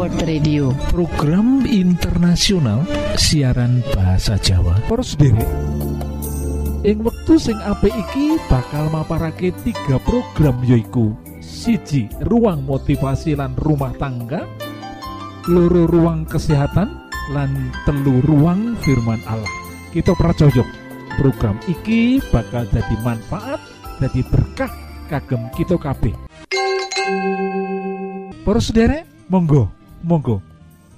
World Radio. Program internasional siaran bahasa Jawa. Poros sendiri ing wektu sing apik iki bakal maparake tiga program yoiku siji ruang motivasi lan rumah tangga. Loro ruang kesehatan. Lan telu ruang firman Allah. Kita pracojok program iki bakal jadi manfaat jadi berkah kagem kita kabeh. Para monggo monggo.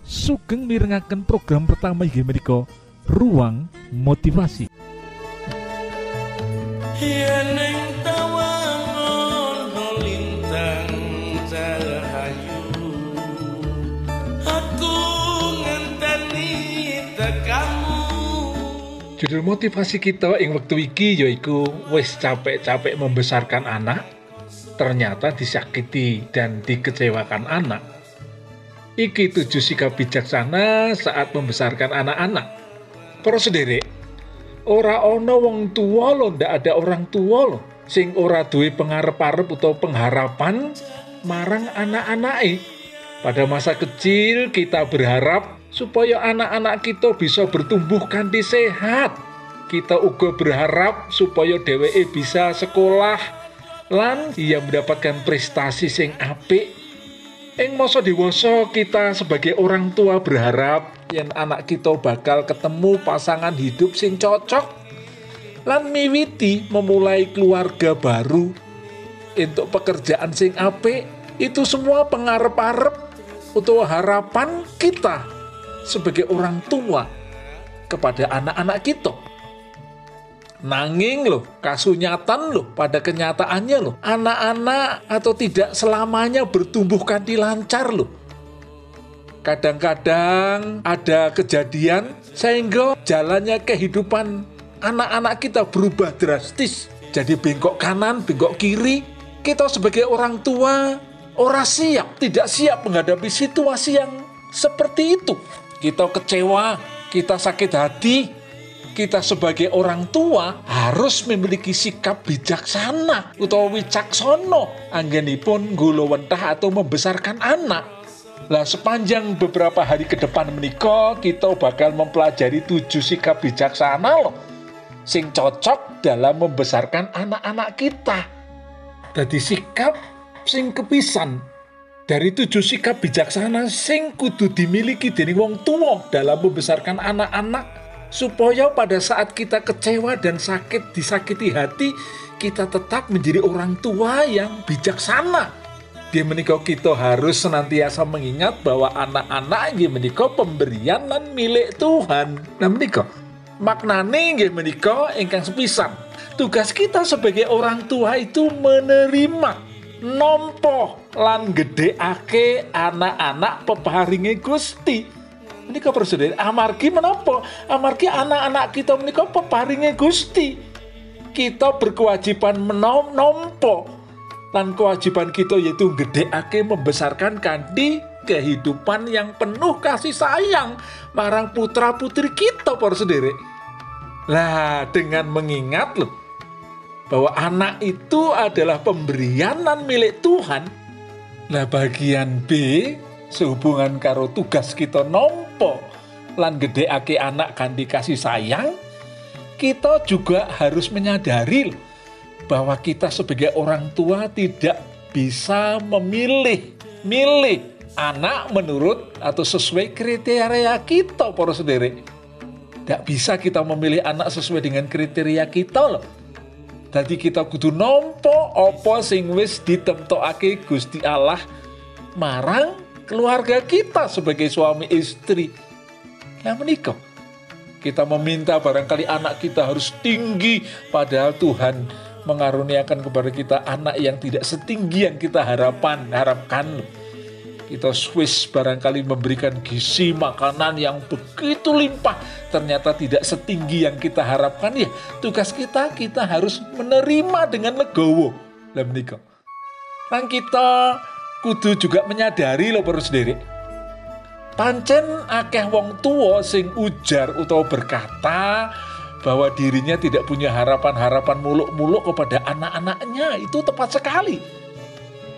Sugeng mirengaken program pertama inggih menika ruang motivasi. Yeneng Judul motivasi kita ing waktu iki yaiku wis capek-capek membesarkan anak ternyata disakiti dan dikecewakan anak. Iki tujuh sikap bijaksana saat membesarkan anak-anak. Para ora ono wong tua lo ndak ada orang tua lo sing ora duwe pengarep-arep utawa pengharapan marang anak-anake. Pada masa kecil kita berharap supaya anak-anak kita bisa bertumbuh kanthi sehat. Kita uga berharap supaya dheweke bisa sekolah lan ia mendapatkan prestasi sing apik. Ing masa dewasa kita sebagai orang tua berharap yen anak kita bakal ketemu pasangan hidup sing cocok lan miwiti memulai keluarga baru untuk pekerjaan sing apik itu semua pengarep-arep atau harapan kita sebagai orang tua kepada anak-anak kita. Nanging loh, kasunyatan loh, pada kenyataannya loh, anak-anak atau tidak selamanya bertumbuh kanti lancar loh. Kadang-kadang ada kejadian sehingga jalannya kehidupan anak-anak kita berubah drastis. Jadi bengkok kanan, bengkok kiri. Kita sebagai orang tua, ora siap, tidak siap menghadapi situasi yang seperti itu. Kita kecewa, kita sakit hati, kita sebagai orang tua harus memiliki sikap bijaksana utawa wicaksono anggenipun gulo wentah atau membesarkan anak. Lah sepanjang beberapa hari ke depan menikah kita bakal mempelajari tujuh sikap bijaksana loh sing cocok dalam membesarkan anak-anak kita. Jadi sikap sing kepisan dari tujuh sikap bijaksana sing kudu dimiliki dening wong tua dalam membesarkan anak-anak supaya pada saat kita kecewa dan sakit disakiti hati kita tetap menjadi orang tua yang bijaksana. Dia menikah kita harus senantiasa mengingat bahwa anak-anak yang menikah pemberian dan milik Tuhan. Nah menikah maknane nggih menika ingkang sepisan. Tugas kita sebagai orang tua itu menerima nompo lan gedheake anak-anak peparinge Gusti. Menika presiden amargi menapa? Amargi anak-anak kita menika peparinge Gusti. Kita berkewajiban menom nompo lan kewajiban kita yaitu gedheake membesarkan kanthi kehidupan yang penuh kasih sayang marang putra putri kita para sendiri. Lah dengan mengingat loh bahwa anak itu adalah pemberian dan milik Tuhan. Lah bagian B sehubungan karo tugas kita nompo lan gedheake anak kan dikasih sayang, kita juga harus menyadari bahwa kita sebagai orang tua tidak bisa memilih milih anak menurut atau sesuai kriteria kita para sendiri. Tidak bisa kita memilih anak sesuai dengan kriteria kita loh. Jadi kita kudu nompo opo sing wis ditemtokake Gusti Allah marang keluarga kita sebagai suami istri yang menikah. Kita meminta barangkali anak kita harus tinggi padahal Tuhan mengaruniakan kepada kita anak yang tidak setinggi yang kita harapan harapkan. Kita Swiss barangkali memberikan gizi makanan yang begitu limpah ternyata tidak setinggi yang kita harapkan. Ya tugas kita kita harus menerima dengan legowo. Lah menikah. Dan kita kudu juga menyadari loh perlu sendiri pancen akeh wong tua sing ujar utawa berkata bahwa dirinya tidak punya harapan-harapan muluk-muluk kepada anak-anaknya itu tepat sekali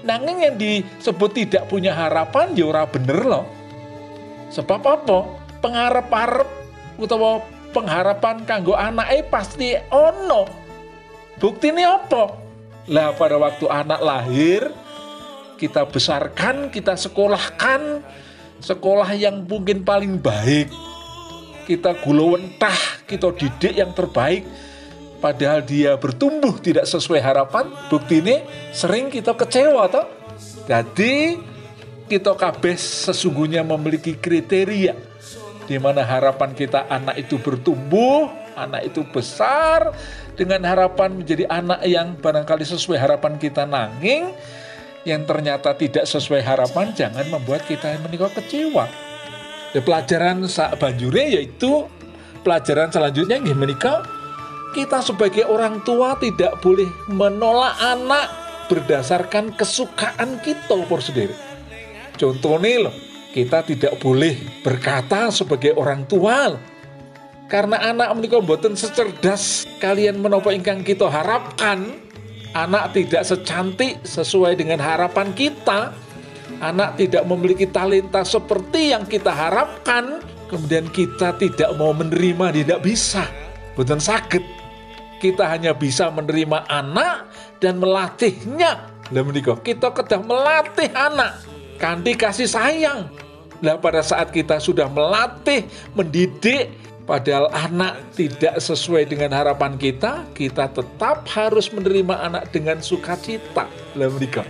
Nanging yang disebut tidak punya harapan ya bener loh. Sebab apa? Pengharap-harap utawa pengharapan kanggo anake pasti ono. Buktine apa? Lah pada waktu anak lahir kita besarkan, kita sekolahkan sekolah yang mungkin paling baik. Kita gulawentah, kita didik yang terbaik padahal dia bertumbuh tidak sesuai harapan, bukti ini sering kita kecewa toh. Jadi kita kabeh sesungguhnya memiliki kriteria di mana harapan kita anak itu bertumbuh, anak itu besar dengan harapan menjadi anak yang barangkali sesuai harapan kita nanging yang ternyata tidak sesuai harapan jangan membuat kita menikah kecewa. Ya, pelajaran saat banjure yaitu pelajaran selanjutnya yang menikah kita sebagai orang tua tidak boleh menolak anak berdasarkan kesukaan kita por sendiri. Contohnya loh, kita tidak boleh berkata sebagai orang tua karena anak menikah buatan secerdas kalian menopo ingkang kita harapkan anak tidak secantik sesuai dengan harapan kita. Anak tidak memiliki talenta seperti yang kita harapkan. Kemudian kita tidak mau menerima tidak bisa. Bukan sakit. Kita hanya bisa menerima anak dan melatihnya. Lah menikah, kita kedah melatih anak. Kanti kasih sayang. Lah pada saat kita sudah melatih, mendidik, padahal anak tidak sesuai dengan harapan kita, kita tetap harus menerima anak dengan sukacita. Lah menikah.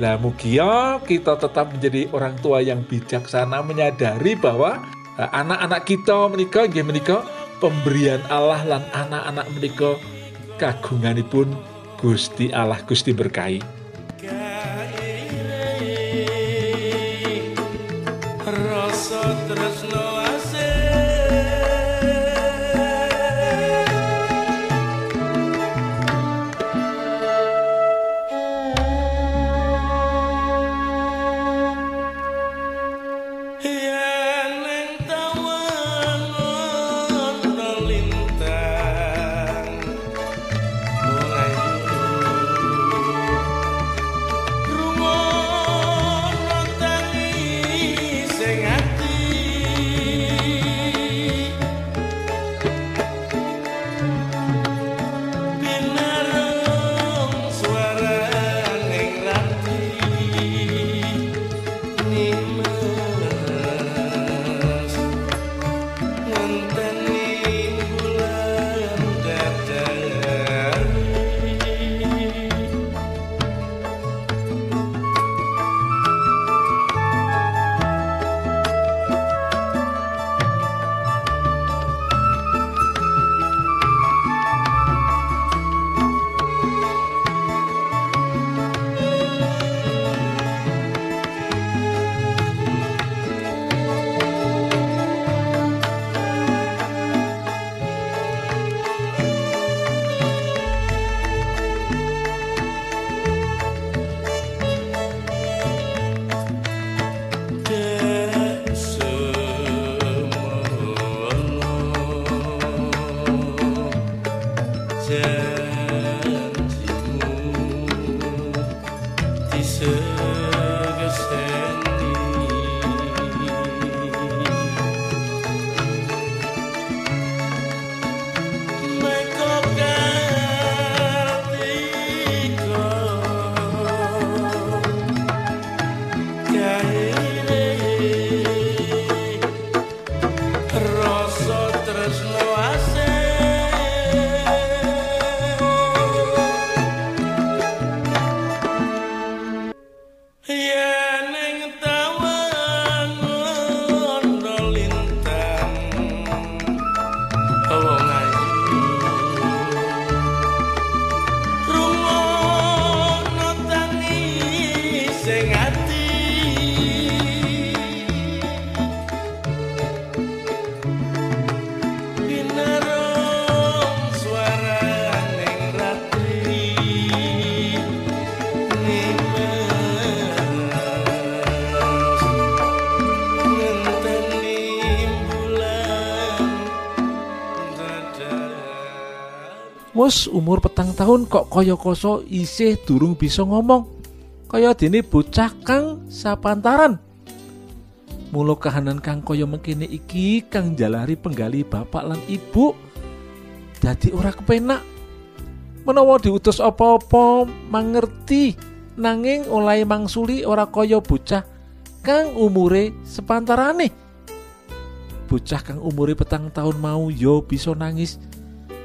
Lah mugia kita tetap menjadi orang tua yang bijaksana menyadari bahwa eh, anak-anak kita menikah, nggih menikah pemberian Allah lan anak-anak menika kagunganipun Gusti Allah Gusti berkahi. Rasa tresno Umur petang tahun kok kaya koso isih durung bisa ngomong. kaya dene bocah kang sapantaran. Mula kahanan kang kaya mengkene iki kang jalari penggali bapak lan ibu dadi ora kepenak. Menawa diutus apa-apa mangerti. Nanging oleh mangsuli ora kaya bocah kang umure sepantarane. Bocah kang umure petang tahun mau yo bisa nangis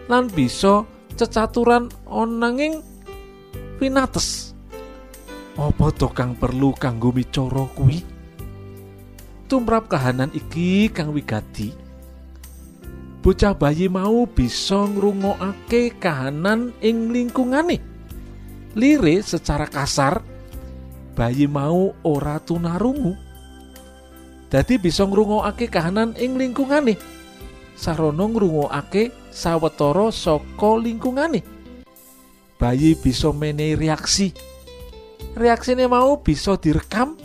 lan bisa cecaturan onanging pinates. Apa to kang perlu kanggo micara kuwi? Tumrap kahanan iki kang wigati. Bocah bayi mau bisa ngrungokake kahanan ing lingkungane. Lire secara kasar bayi mau ora tunarungu. Dadi bisa ngrungokake kahanan ing lingkungane sarana ngrungokake sawetara saka lingkungane. Bayi bisa menehi reaksi. Reaksine mau bisa direkam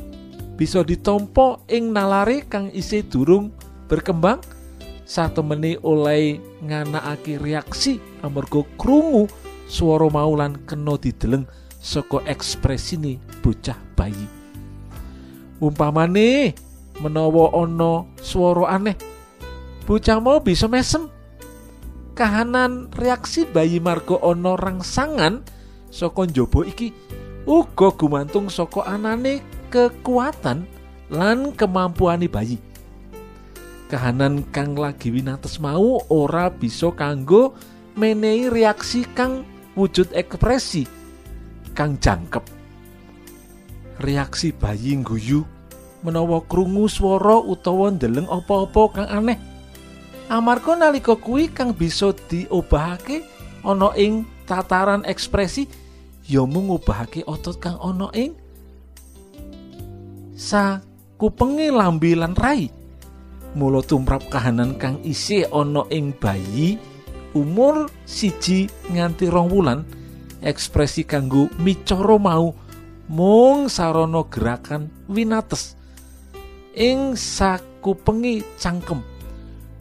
bisa ditompo ing nalare kang isih durung berkembang. Satemene oleh nganakake reaksi amarga krungu swara mau lan kena dideleng saka ekspresine bocah bayi. Umpamane menawa ana swara aneh bocah mau bisa mesem kahanan reaksi bayi marga ana rangsangan saka njaba iki uga gumantung saka anane kekuatan lan kemampuan bayi. Kahanan kang lagi winates mau ora bisa kanggo menehi reaksi kang wujud ekspresi kang jangkep. Reaksi bayi guyu menawa krungu swara utawa ndeleng apa-apa kang aneh. Amarga nalika kuwi kang bisa diobahake ana ing tataran ekspresi ya mung ngobahake otot kang ana ing sakupenge lambe lan rai. Mula tumrap kahanan kang isih ana ing bayi umur siji nganti rong wulan ekspresi kanggo micara mau mung sarana gerakan winates. Ing sakupenge cangkem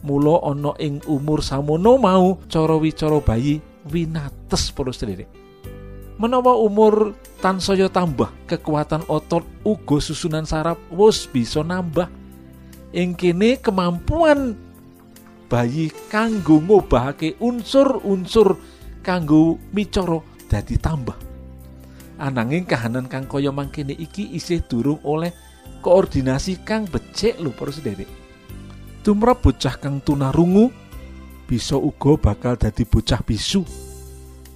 mula ana ing umur samono mau cara wicara bayi winates para sedherek. Menawa umur tansaya tambah kekuatan otot uga susunan saraf wis bisa nambah. Ing kene kemampuan bayi kanggo ngobahake unsur-unsur kanggo micara dadi tambah. Ananging kahanan kang kaya mangkene iki isih durung oleh koordinasi kang becik lho para sederek tumrap bocah kang tunarungu bisa uga bakal dadi bocah bisu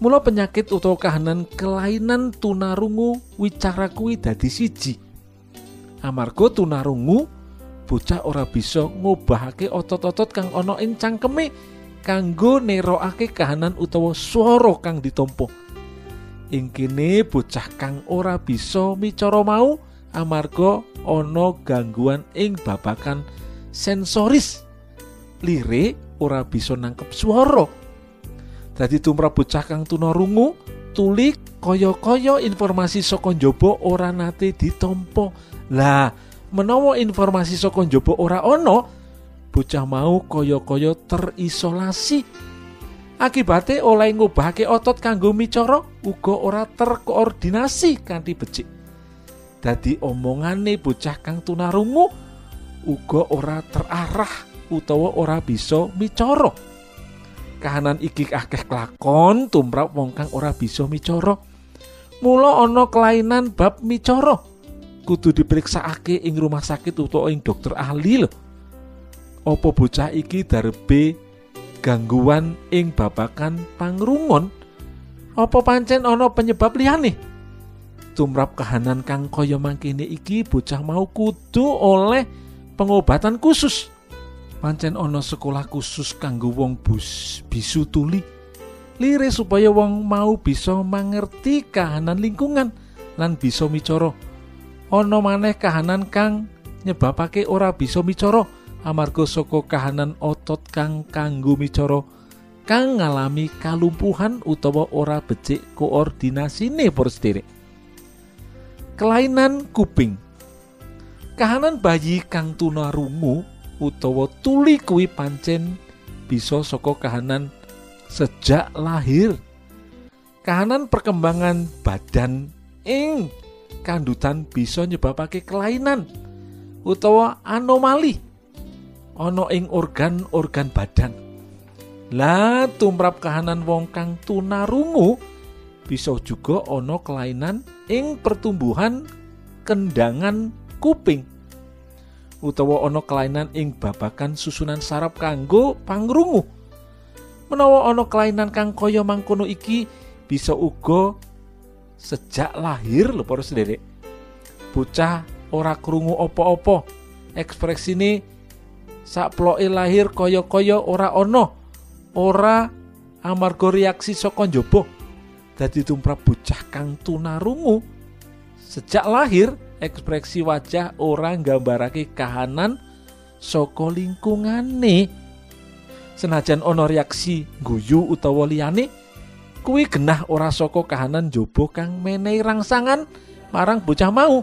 Mula penyakit utawa kahanan kelainan tunarungu wicara kuwi dadi siji. Amarga tunarungu bocah ora bisa ngobahake otot-otot kang ana ing cangkeme kanggo nerokake kahanan utawa swara kang ditampa. Ing kene bocah kang ora bisa micara mau amarga ana gangguan ing babakan sensoris. Lire ora bisa nangkep swara Dadi tumrap bocah kang tunarungu, tuli kaya-kaya informasi saka njaba ora nate ditampa. Lah, menawa informasi saka njaba ora ana, bocah mau kaya-kaya terisolasi. Akibate oleh ngubahake otot kanggo micara uga ora terkoordinasi kanthi becik. Dadi omongane bocah kang tunarungu uga ora terarah utawa ora bisa micara. kahanan iki akeh kelakon tumrap wong kang ora bisa micara. Mula ana kelainan bab micara. Kudu diperiksakake ing rumah sakit utawa ing dokter ahli lho. Apa bocah iki darbe gangguan ing babakan pangrungon apa pancen ana penyebab liyane? Tumrap kahanan kang kaya mangkene iki bocah mau kudu oleh pengobatan khusus. Pancen ana sekolah khusus kanggo wong bus bisu tuli. Lire supaya wong mau bisa mangerti kahanan lingkungan lan bisa micara. Ana maneh kahanan kang nyebabake ora bisa micara amarga saka kahanan otot kang kanggo micara. Kang ngalami kalumpuhan utawa ora becik koordinasine por sederek kelainan kuping kahanan bayi kang tunarungu utawa tuli kuwi pancen bisa saka kahanan sejak lahir. Kahanan perkembangan badan ing kandutan bisa nyebabake kelainan utawa anomali ana ing organ-organ badan. Lah tumrap kahanan wong kang tunarungu bisa juga ana kelainan ing pertumbuhan kendangan kuping utawa ana kelainan ing babakan susunan saraf kanggo pangrungu. Menawa ana kelainan kang kaya mangkono iki bisa uga sejak lahir lho para sederek. Bocah ora krungu apa-apa. Ekspresine sakploke lahir kaya-kaya ora ana. Ora amarga reaksi saka njaba. Dadi tumrap bocah kang tunarungu sejak lahir ekspresi wajah orang nggambarake kahanan saka lingkungane. Senajan ana reaksi guyu utawa liyane, kuwi genah ora saka kahanan njaba kang menehi rangsangan marang bocah mau.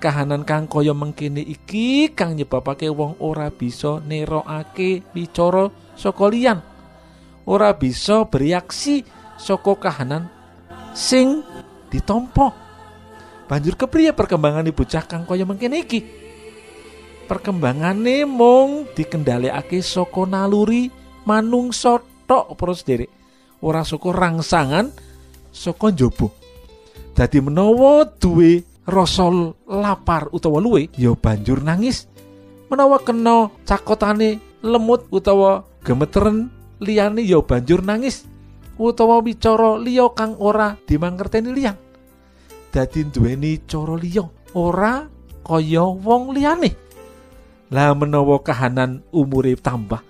Kahanan kang kaya mengkene iki kang nyebabake wong ora bisa nerokake wicara saka liyan. Ora bisa bereaksi saka kahanan sing ditampa. Banjur kepriye perkembangan bocah kang kaya mengkene iki? Perkembangane mung dikendhalekake saka naluri manungsa tok para sederek. Ora saka rangsangan saka njaba. Dadi menawa duwe rasa lapar utawa luwe ya banjur nangis. Menawa kena cakotane lemut utawa gemeteren liyane ya banjur nangis utawa wicara liya kang ora dimangerteni liyan. Dadi duweni cara liya, ora kaya wong liyane. Lah menawa kahanan umure tambah,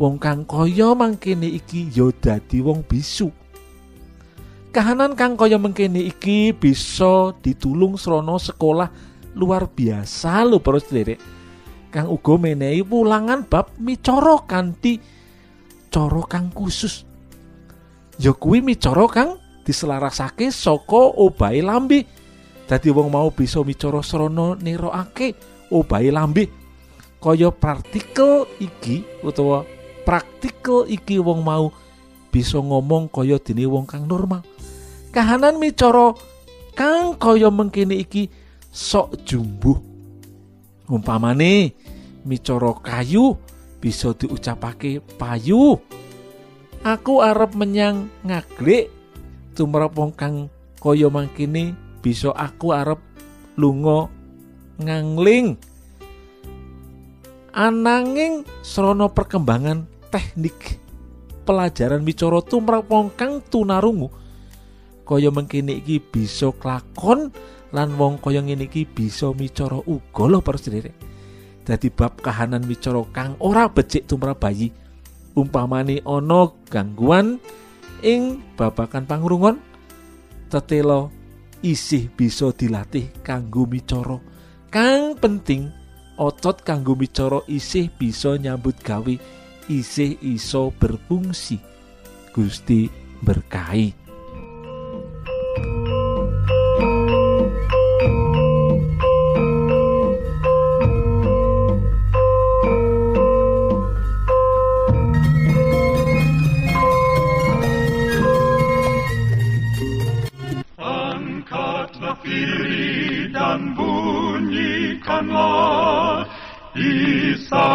wong kang kaya mangkene iki ya dadi wong bisu. Kahanan kang kaya mengkene iki bisa ditulung srana sekolah luar biasa lho para sederek. Kang uga menehi wulangan bab micara kanthi cara kang khusus. Ya kuwi micara kang diselarasake saka obahe lambe. Dadi wong mau bisa micara srana nerokake obahe lambe. Kaya partikel iki utawa praktikel iki wong mau bisa ngomong kaya dene wong kang normal. Kahanan micara kang kaya mengkene iki sok jumbuh. Umpamane micara kayu bisa diucapake payu. Aku arep menyang ngaglik tumrap wong kang kaya mangkene bisa aku arep lunga ngangling. Ananging srana perkembangan teknik pelajaran micara tumrap wong kang tunarungu kaya mengkene iki bisa klakon lan wong kaya ngene iki bisa micara uga lho para sederek. Dadi bab kahanan micara kang ora becik tumrap bayi umpamane ana gangguan ing babakan pangrungon tetelo isih bisa dilatih kanggo micara. Kang penting otot kanggo micara isih bisa nyambut gawe isih iso berfungsi. Gusti berkahi.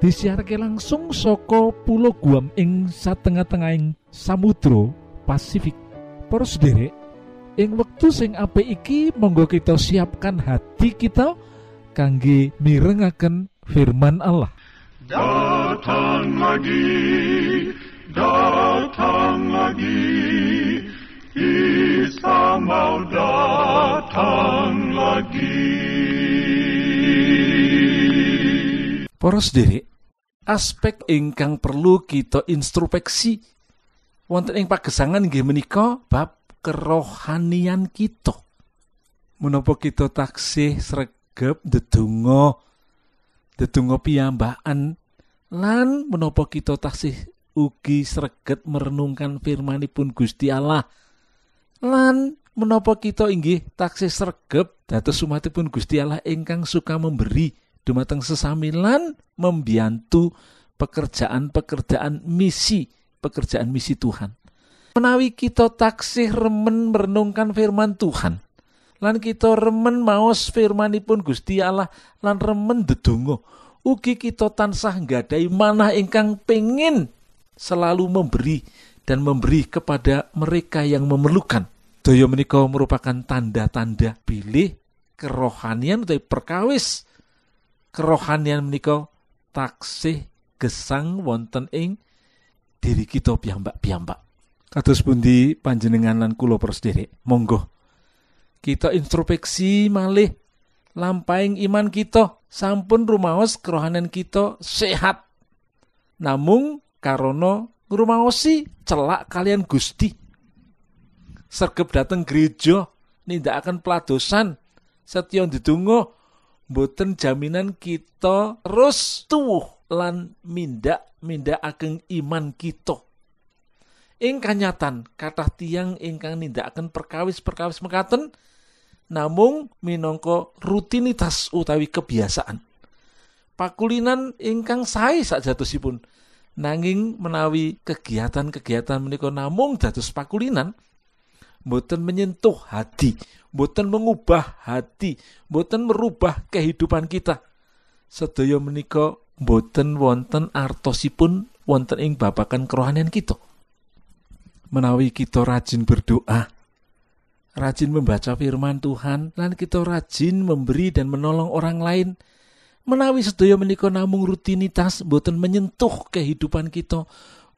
disiarke langsung saka Pulau Guam ing satengah-tengahing Samudra Pasifik para sederek ing wektu sing apik iki monggo kita siapkan hati kita kangge mirengaken firman Allah Datang lagi, datang lagi, Isa mau datang lagi. Para sederek, aspek ingkang perlu kita introspeksi wonten ing pagesangan nggih menika bab kerohanian kita. Menapa kita taksih sregep ndedonga Dedonga piyambakan lan menapa kita taksih ugi sreget merenungkan firmanipun Gusti Allah. Lan menapa kita inggih taksih sregep dados umatipun Gusti Allah ingkang suka memberi dumateng sesami lan membiantu pekerjaan-pekerjaan misi, pekerjaan misi Tuhan. Menawi kita taksih remen merenungkan firman Tuhan, lan kita remen maos firmanipun Gusti Allah lan remen dedonga ugi kita tansah nggadai manah ingkang pengin selalu memberi dan memberi kepada mereka yang memerlukan. Daya menika merupakan tanda-tanda pilih kerohanian atau perkawis kerohanian menika taksih gesang wonten ing diri kita piyambak-piyambak. Kados pundi panjenengan lan kula sedherek. Monggo. Kita introspeksi malih lampaing iman kita. Sampun rumaos kerohanian kita sehat. Namung karono ngrumaosi celak kalian Gusti. Sergep dateng gereja akan peladosan. Setya ditunggu boten jaminan kita terus tuh lan mindak mindak ageng iman kita ing kanyatan kathah tiang ingkang nindakaken perkawis-perkawis mekaten namung minangka rutinitas utawi kebiasaan. Pakulinan ingkang sae sakjatosipun nanging menawi kegiatan-kegiatan menika namung dados pakulinan boten menyentuh hati, boten mengubah hati, boten merubah kehidupan kita. Sedaya menika boten wonten artosipun wonten ing babakan kerohanian kita. Menawi kita rajin berdoa, rajin membaca firman Tuhan, lan kita rajin memberi dan menolong orang lain. Menawi sedaya menika namung rutinitas, boten menyentuh kehidupan kita,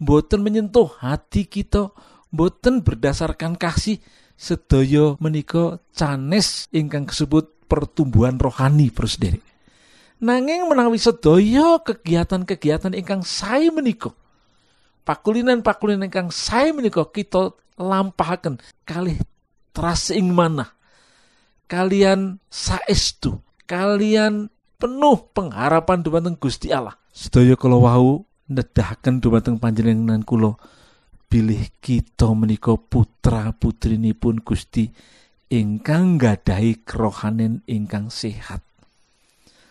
boten menyentuh hati kita, boten berdasarkan kasih, sedaya menika canes ingkang disebut pertumbuhan rohani prosdere. Nanging menawi sedaya kegiatan-kegiatan ingkang sae menika pakulinan-pakulinan ingkang sae menika kita lampahaken kalih teras ing mana kalian saestu kalian penuh pengharapan dumateng Gusti Allah sedaya kula wau nedahaken dumateng panjenengan kula bilih kita menika putra putrinipun Gusti ingkang gadahi kerohanen ingkang sehat.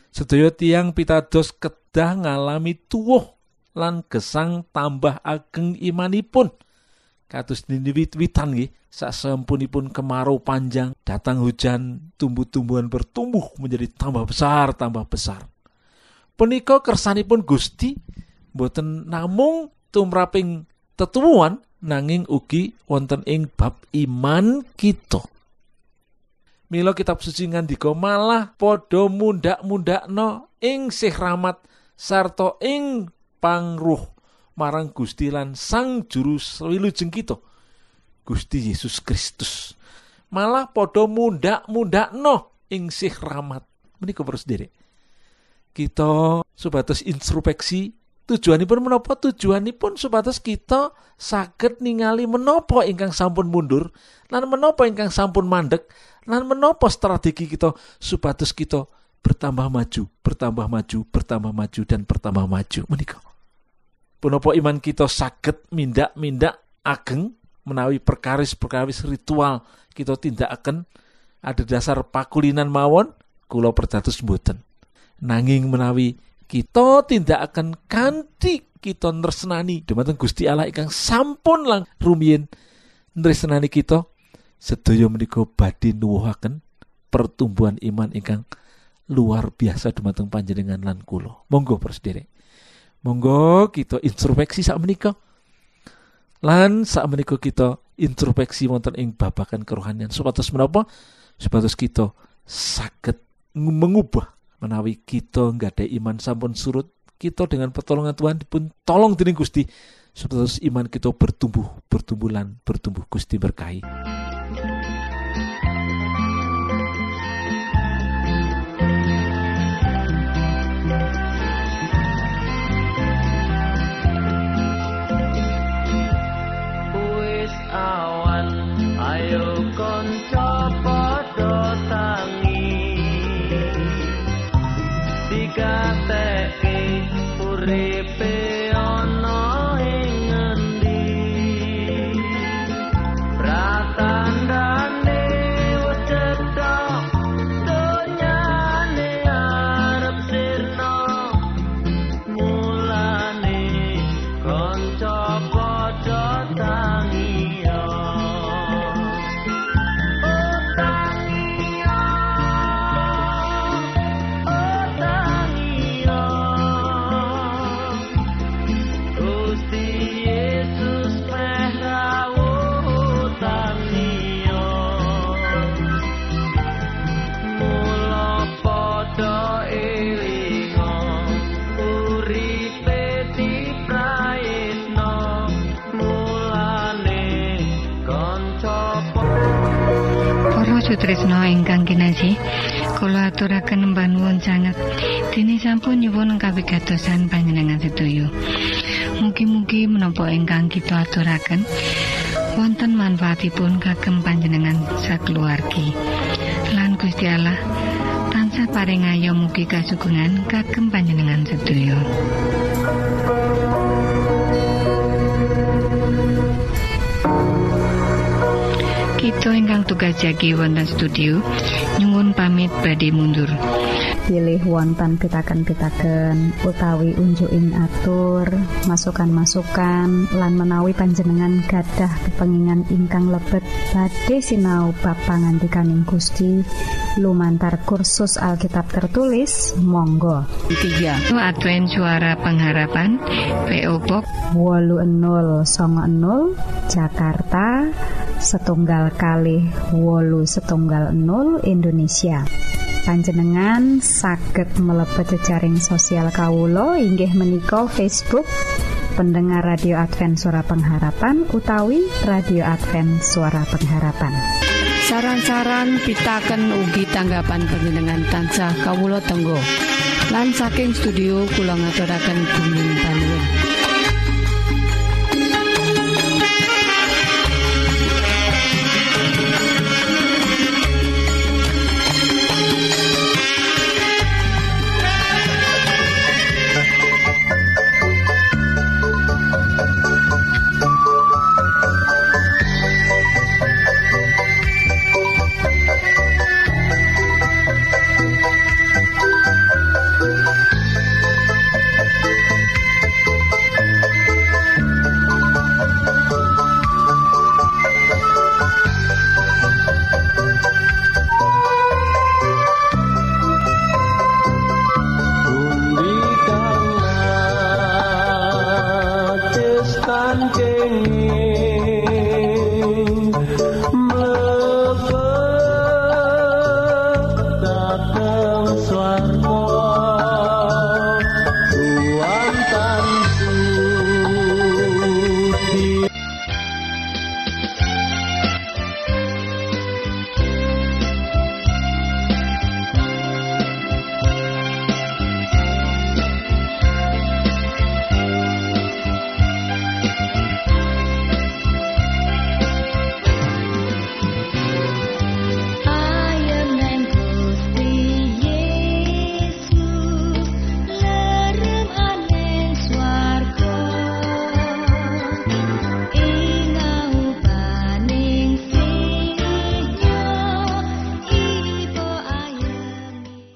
Sedaya tiang pitados kedah ngalami tuwuh lan gesang tambah ageng imanipun. Kados wit-witan nggih sasampunipun kemarau panjang datang hujan tumbuh-tumbuhan bertumbuh menjadi tambah besar tambah besar. Punika kersanipun Gusti boten namung tumraping tetuwuhan nanging ugi wonten ing bab iman kita Milo kitab suci ngandika malah padha mundak-mundakno ing sih rahmat sarta ing pangruh marang Gusti lan Sang Juru Wilujeng kita Gusti Yesus Kristus. Malah padha mundak-mundakno ing sih rahmat. Menika terus diri. Kita supados introspeksi tujuanipun menapa? Tujuanipun supados kita saged ningali menapa ingkang sampun mundur lan menapa ingkang sampun mandek lan menapa strategi kita supados kita bertambah maju, bertambah maju, bertambah maju dan bertambah maju menika. Punapa iman kita saged mindak-mindak ageng menawi perkawis-perkawis ritual kita tindak akan ada dasar pakulinan mawon kula perdados mboten. Nanging menawi kita tindak akan kanthi kita nresnani. Dumateng Gusti Allah ingkang sampun lang rumiyin nresnani kita. Sedaya menika badhe nuwuhaken pertumbuhan iman ingkang luar biasa dumateng panjenengan lan kula. Monggo sedherek. Monggo kita introspeksi sak menika. Lan sak menika kita introspeksi wonten ing babakan kerohanian. Supados menapa? Supados kita saged mengubah menawi kita nggak ada iman sampun surut kita dengan pertolongan Tuhan pun tolong dening Gusti supados iman kita bertumbuh bertumbuh lan bertumbuh Gusti berkahi. Kasugengan kagem panjenengan sedaya. Kita ingkang tugas jagi wonten studio nyuwun pamit badhe mundur. pilih wonten pitaken-pitaken utawi unjuking atur masukan-masukan lan menawi panjenengan gadah kepengingan ingkang lebet badhe sinau bab pangantikaning Gusti lumantar kursus Alkitab tertulis monggo. 3 Advent Suara Pengharapan PO Box. 8090 Jakarta setunggal kali wolu setunggal 0 Indonesia. Panjenengan saged mlebet jejaring sosial kawulo inggih menika Facebook pendengar radio Advent suara pengharapan utawi radio Advent suara pengharapan Saran-saran pitaken ugi tanggapan panjenengan tansah kawula tenggo. Lan saking studio kula ngaturaken bumi panuwun tan trên